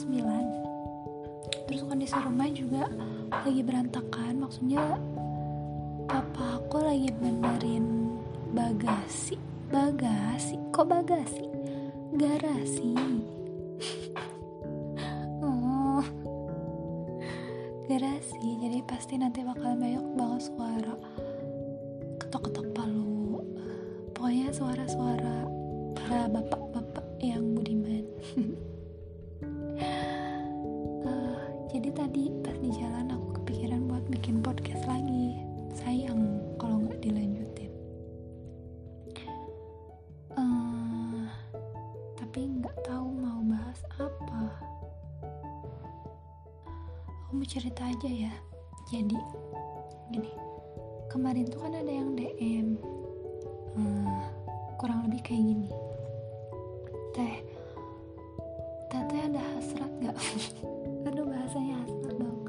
WhatsApp jam 9 terus kondisi rumah juga lagi berantakan maksudnya papa aku lagi benerin bagasi. Bagasi? Kok bagasi? Garasi tapi nggak tahu mau bahas apa. Aku mau cerita aja ya. Jadi gini. Kemarin tuh kan ada yang DM uh, kurang lebih kayak gini. Teh teteh ada hasrat gak aduh bahasanya hasrat dong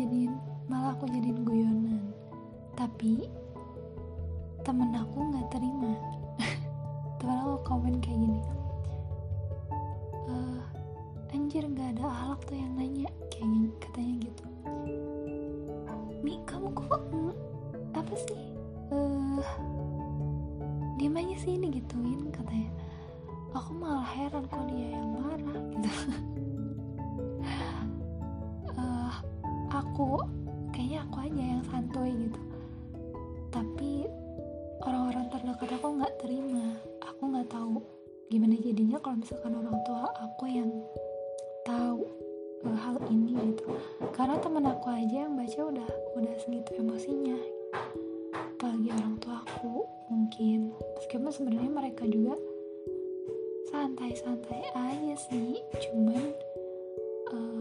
jadiin malah aku jadiin guyonan. Tapi temen aku nggak terima. Temen aku komen kayak gini. Eh anjir nggak ada ahlak tuh yang nanya. Kayak katanya gitu. Mi kamu kok apa sih? Eh diem aja sih ini gituin katanya. Aku malah heran kok dia yang marah gitu aku kayaknya aku aja yang santuy gitu. Tapi orang-orang terdekat aku nggak terima. Aku nggak tahu gimana jadinya kalau misalkan orang tua aku yang tahu eh, hal ini gitu. Karena temen aku aja yang baca udah udah segitu emosinya. Apalagi orang tua aku mungkin. Meskipun sebenarnya mereka juga santai-santai aja sih. Cuman eh,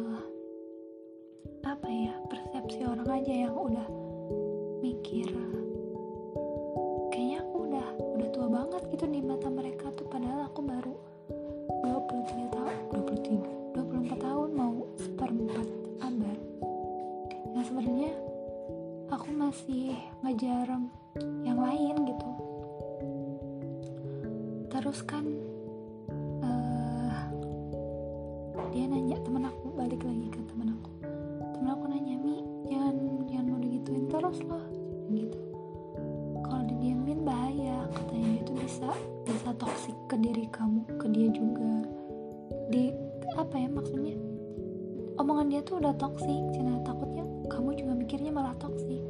aja yang udah terus loh gitu. Kalau didiamin bahaya katanya itu bisa bisa toksik ke diri kamu ke dia juga. Di apa ya maksudnya? Omongan dia tuh udah toksik cina. Takutnya kamu juga mikirnya malah toksik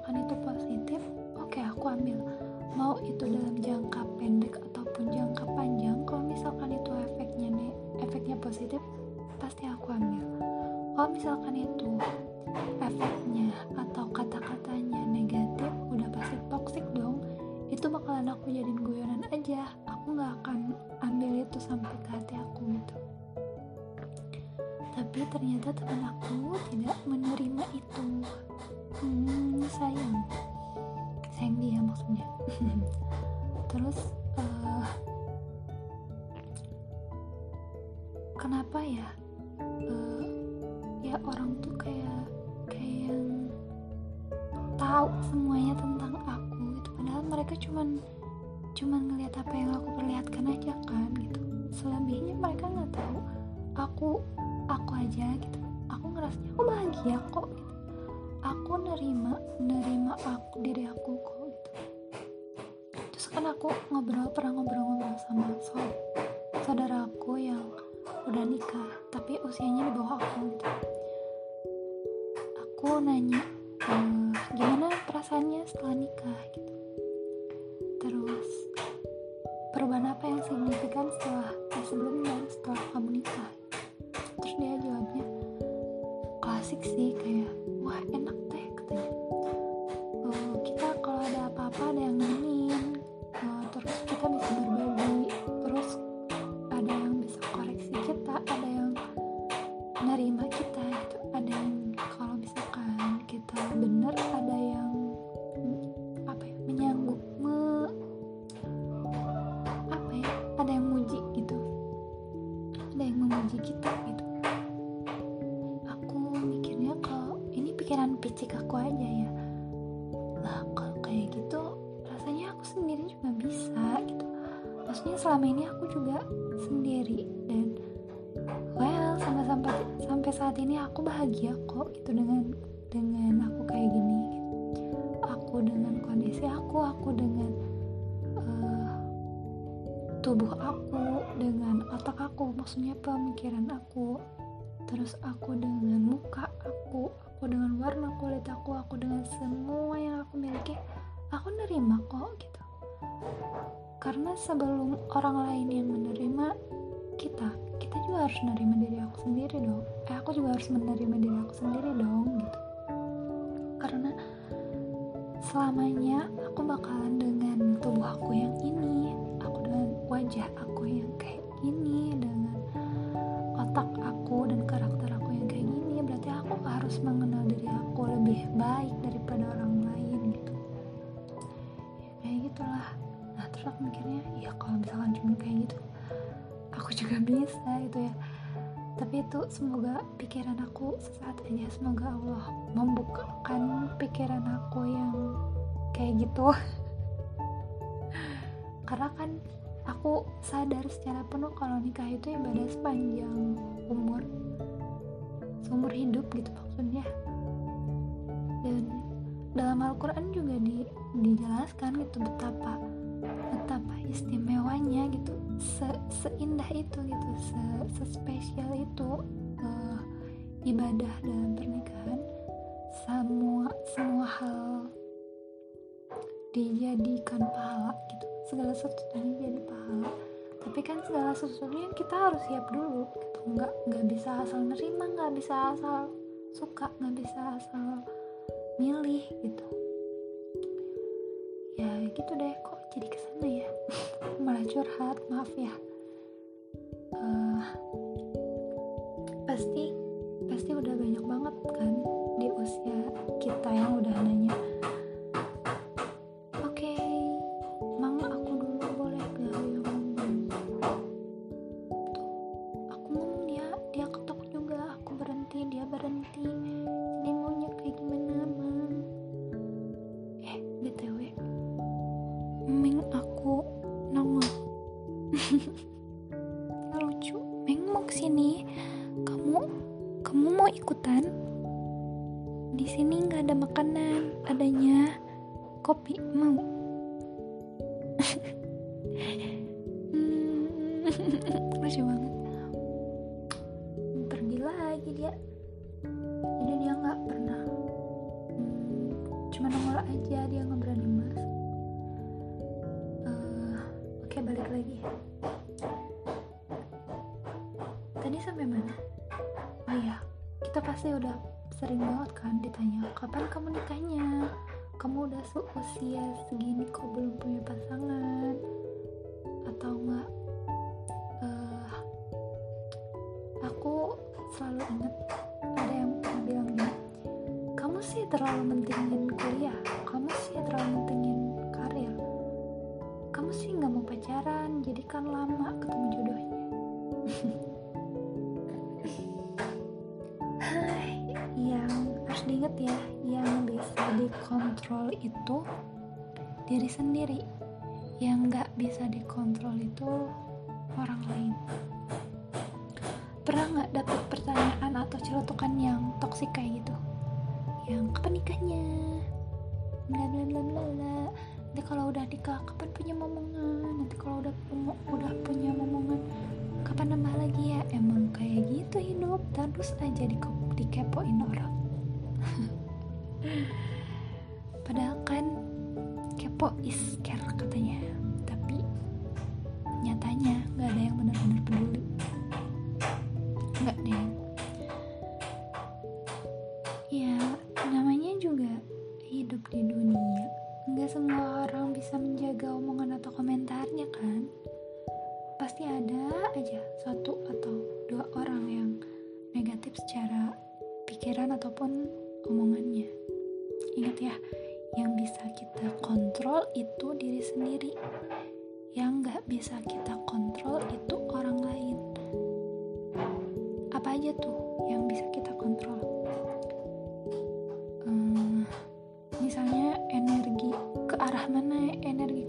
misalkan itu kenapa ya eh, ya orang tuh kayak kayak yang tahu semuanya tentang aku gitu. Padahal mereka cuman cuman ngelihat apa yang aku perlihatkan aja kan gitu. Selebihnya mereka nggak tahu aku aku aja gitu. Aku ngerasanya aku bahagia kok gitu. Aku nerima nerima aku diri aku kok gitu. Terus kan aku ngobrol pernah ngobrol-ngobrol sama so- saudara aku yang udah nikah tapi usianya di bawah aku gitu. Aku nanya "Eh, gimana perasaannya setelah nikah? gitu. Yang signifikan setelah eh, sebelum dan setelah kamu nikah? Terus dia jawabnya klasik sih kayak wah enak deh katanya. Oh, kita kalau ada apa-apa ada yang nemenin oh, terus kita bisa berbagi maksudnya selama ini aku juga sendiri dan well sampai sampai sampai saat ini aku bahagia kok gitu dengan dengan aku kayak gini. Aku dengan kondisi aku aku dengan eh, tubuh aku dengan otak aku maksudnya pemikiran aku terus aku dengan muka aku aku dengan warna kulit aku aku dengan semua yang aku miliki aku nerima kok gitu karena sebelum orang lain yang menerima kita kita juga harus menerima diri aku sendiri dong. Eh aku juga harus menerima diri aku sendiri dong gitu. Karena selamanya aku bakalan dengan tubuh aja semoga Allah membukakan pikiran aku yang kayak gitu. Karena kan aku sadar secara penuh kalau nikah itu ibadah sepanjang umur seumur hidup gitu maksudnya. Dan dalam Al-Quran juga di, dijelaskan gitu betapa betapa istimewanya gitu. Se, seindah itu gitu se, sespesial itu uh, ibadah dalam pernikahan semua semua hal dijadikan pahala gitu. Segala sesuatunya jadi pahala. Tapi kan segala sesuatunya kita harus siap dulu gitu. Nggak nggak bisa asal nerima nggak bisa asal suka nggak bisa asal milih gitu. Ya gitu deh. Kok jadi ke sana ya? Malah curhat. Maaf ya. Uh, pasti pasti udah banyak banget kan di usia kita yang udah nanya cuma nongol aja dia nggak berani mas Eh, oke balik lagi. Tadi sampai mana? Oh iya kita pasti udah sering banget kan ditanya kapan kamu nikahnya? Kamu udah seusia segini kok belum punya pasangan? Atau enggak terlalu mentingin kuliah? Kamu sih terlalu mentingin karir. Kamu sih nggak mau pacaran jadi kan lama ketemu jodohnya. Yang harus diingat ya yang bisa dikontrol itu diri sendiri. Yang nggak bisa dikontrol itu orang lain. Pernah nggak dapet pertanyaan atau celotukan yang toksik kayak gitu yang kapan nikahnya? Bla bla bla bla bla. Nanti kalau udah nikah kapan punya momongan? Nanti kalau udah udah punya momongan kapan nambah lagi ya? Emang kayak gitu hidup terus aja di dikepoin orang. Padahal kan kepo is care katanya. Tapi nyatanya nggak ada yang benar-benar peduli namanya juga hidup di dunia. Nggak semua orang bisa menjaga omongan atau komentarnya kan? Pasti ada aja satu atau dua orang yang negatif secara pikiran ataupun omongannya. Ingat ya yang bisa kita kontrol itu diri sendiri. Yang nggak bisa kita kontrol itu orang lain. Apa aja tuh yang bisa kita kontrol misalnya energi ke arah mana energi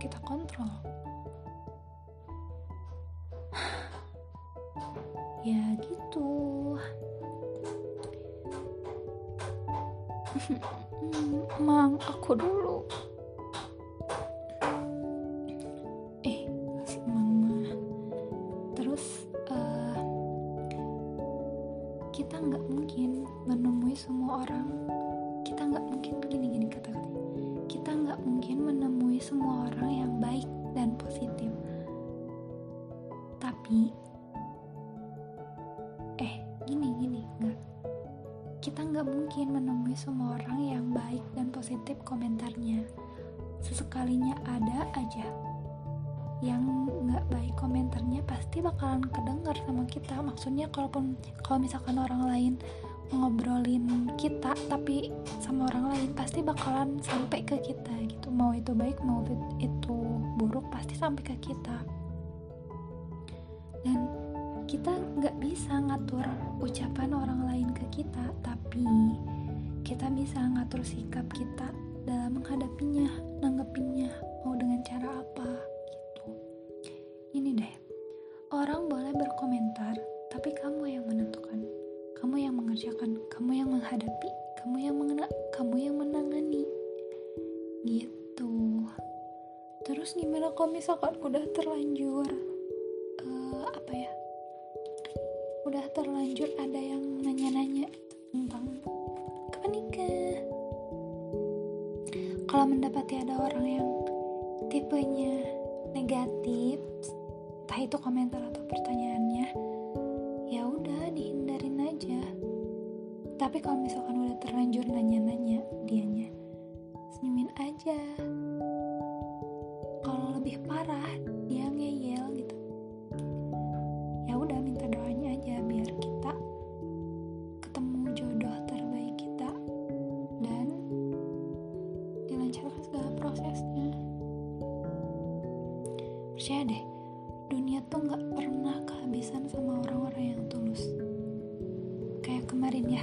kita kontrol. Ya gitu. Mang aku dulu sesekalinya ada aja. Yang nggak baik komentarnya pasti bakalan kedengar sama kita. Maksudnya kalaupun kalau misalkan orang lain ngobrolin kita tapi sama orang lain pasti bakalan sampai ke kita gitu. Mau itu baik mau itu buruk pasti sampai ke kita. Dan kita nggak bisa ngatur ucapan orang lain ke kita tapi kita bisa ngatur sikap kita dalam menghadapinya nanggepinnya mau dengan cara apa gitu. Ini deh orang boleh berkomentar tapi kamu yang menentukan. Kamu yang mengerjakan kamu yang menghadapi kamu yang mengena kamu yang menangani. Gitu. Terus gimana kalau misalkan udah terlanjur uh, apa ya? Udah terlanjur ada yang mendapati ada orang yang tipenya negatif entah itu komentar atau pertanyaannya ya udah dihindarin aja. Tapi kalau misalkan udah terlanjur nanya-nanya dianya senyumin aja percaya deh dunia tuh nggak pernah kehabisan sama orang-orang yang tulus. Kayak kemarin ya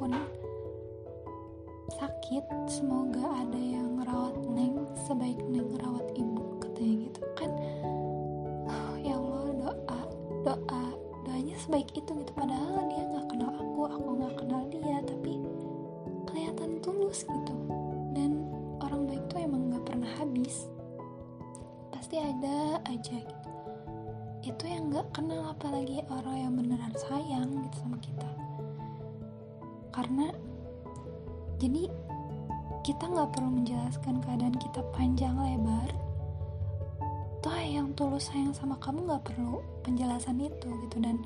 kalaupun sakit semoga ada yang ngerawat Neng sebaik Neng ngerawat ibu katanya gitu kan. Oh, ya Allah doa doa doanya sebaik itu gitu sayang sama kamu nggak perlu penjelasan itu gitu. Dan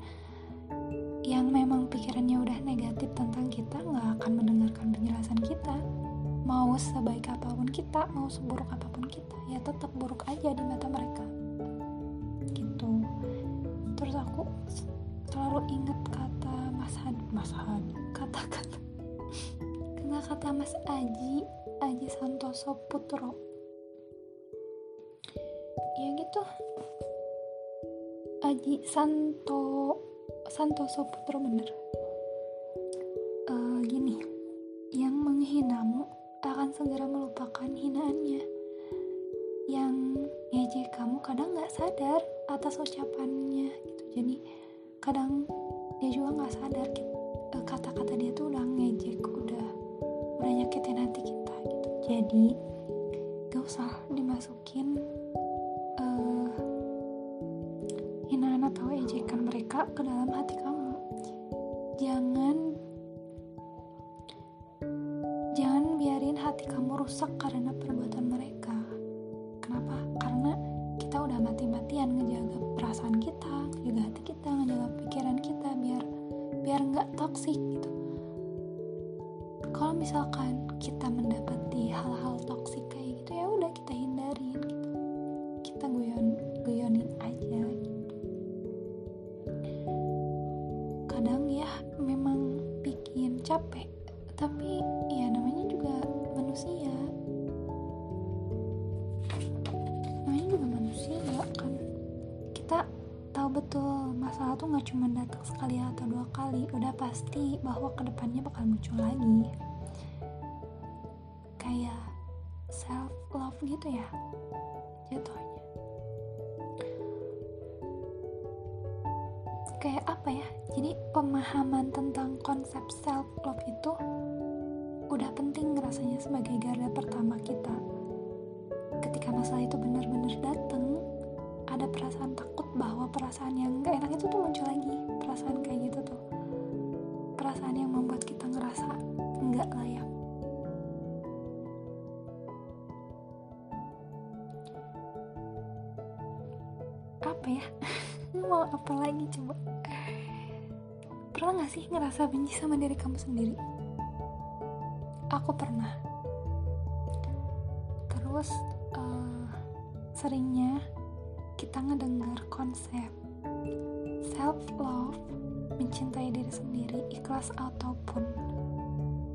yang memang pikirannya udah negatif tentang kita nggak akan mendengarkan penjelasan kita. Mau sebaik apa pun kita mau seburuk apa pun kita ya tetap buruk aja di mata mereka. Gitu. Terus aku selalu inget kata Mas Had Mas Had kata-kata. Kata-kata Mas Aji Aji Santoso Putro ya gitu. Aji Santo Santoso Putro bener. Uh, gini yang menghinamu akan segera melupakan hinaannya. Yang ngejek kamu kadang nggak sadar atas ucapannya gitu. Jadi kadang dia juga nggak sadar eh, kata-kata dia tuh udah ngejek udah udah nyakitin hati kita gitu. Jadi gak usah dimasukin atau ejekan mereka ke dalam hati kamu. Jangan jangan biarin hati kamu rusak karena perbuatan mereka. Kenapa? Karena kita udah mati-matian ngejaga perasaan kita ngejaga hati kita ngejaga pikiran kita biar biar nggak toksik gitu. Kalau misalkan kadang ya memang bikin capek. Tapi ya namanya juga manusia. Namanya juga manusia kan. Kita tahu betul masalah tuh nggak cuma datang sekali atau dua kali. Udah pasti bahwa ke depannya bakal muncul lagi. Kayak self love gitu ya jatuhnya. Kayak apa ya konsep self love itu udah penting rasanya sebagai garda pertama kita. Ketika masalah itu benar-benar datang ada perasaan takut bahwa perasaan yang gak enak itu tuh muncul lagi. Perasaan kayak gitu tuh. Perasaan yang membuat kita ngerasa nggak layak. Apa ya? Mau apa lagi coba pernah gak sih ngerasa benci sama diri kamu sendiri? Aku pernah. Terus uh, seringnya kita ngedengar konsep self love mencintai diri sendiri ikhlas ataupun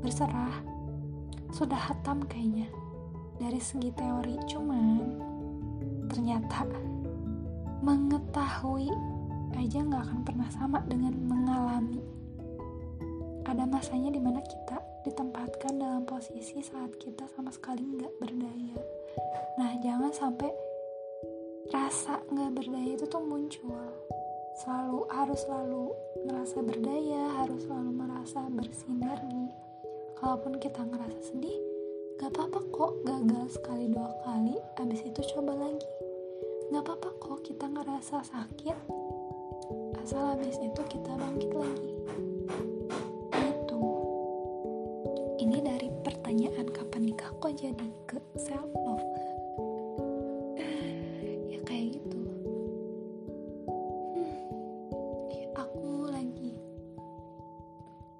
berserah sudah hatam kayaknya. Dari segi teori cuman ternyata mengetahui aja nggak akan pernah sama dengan mengalami. Ada masanya di mana kita ditempatkan dalam posisi saat kita sama sekali nggak berdaya. Nah jangan sampai rasa nggak berdaya itu tuh muncul. Selalu harus selalu merasa berdaya harus selalu merasa bersinergi kalaupun kita ngerasa sedih gak apa-apa kok gagal sekali dua kali abis itu coba lagi. Gak apa-apa kok kita ngerasa sakit asal habis itu kita bangkit lagi. Itu ini dari pertanyaan kapan nikah kok jadi ke self love ya kayak gitu. Hmm, aku lagi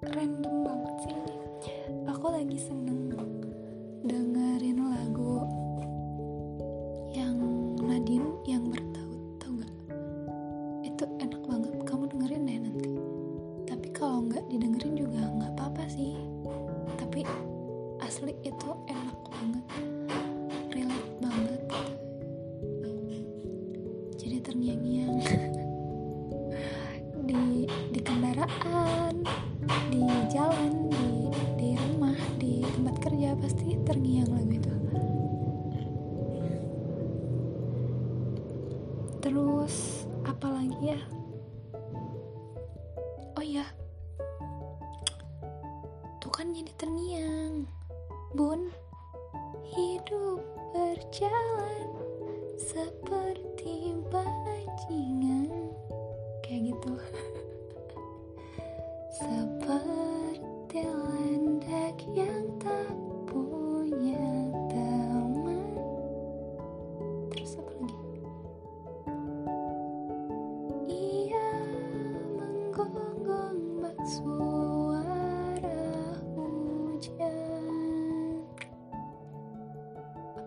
random banget sih. Aku lagi seneng terus apa lagi ya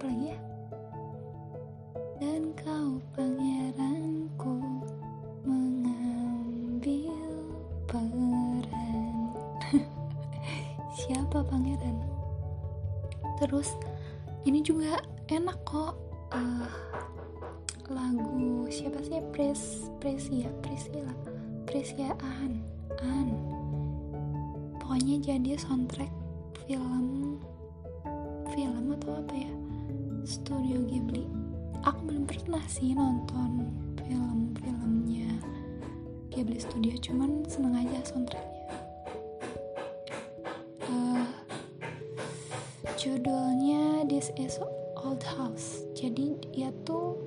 lagi ya. Dan kau pangeranku mengambil peran. Siapa pangeran? Terus ini juga enak kok. Uh, lagu siapa sih? Pres Presia presila, Presia An An. Pokoknya jadi soundtrack film film atau apa ya? Studio Ghibli. Aku belum pernah sih nonton film-filmnya Ghibli Studio cuman seneng aja soundtracknya. Uh, judulnya This is Old House. Jadi dia tuh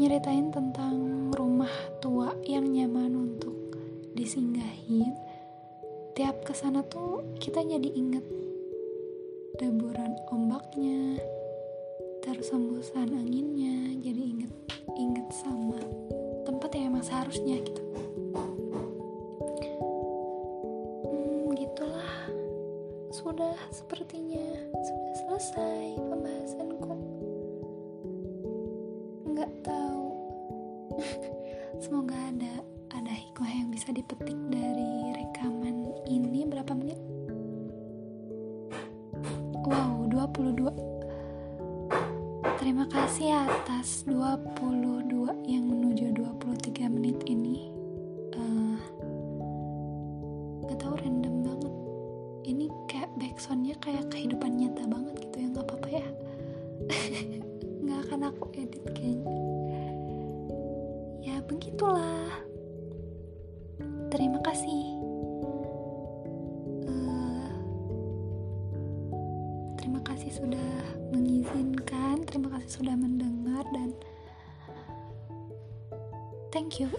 nyeritain tentang rumah tua yang nyaman untuk disinggahin. Tiap ke sana tuh kita jadi inget deburan ombaknya terus embusan anginnya jadi inget inget sama tempat yang emang seharusnya gitu. Hmm, gitulah. Sudah sepertinya sudah selesai pembahasanku. Nggak tahu. Semoga ada ada hikmah yang bisa dipetik dari rekaman ini berapa menit? Wow 22 kasih atas 22 yang menuju 23 menit ini. Uh, gak tau random banget. Ini kayak backsoundnya kayak kehidupan nyata banget gitu ya nggak apa-apa ya. Nggak akan aku edit kayaknya. Ya begitulah thank you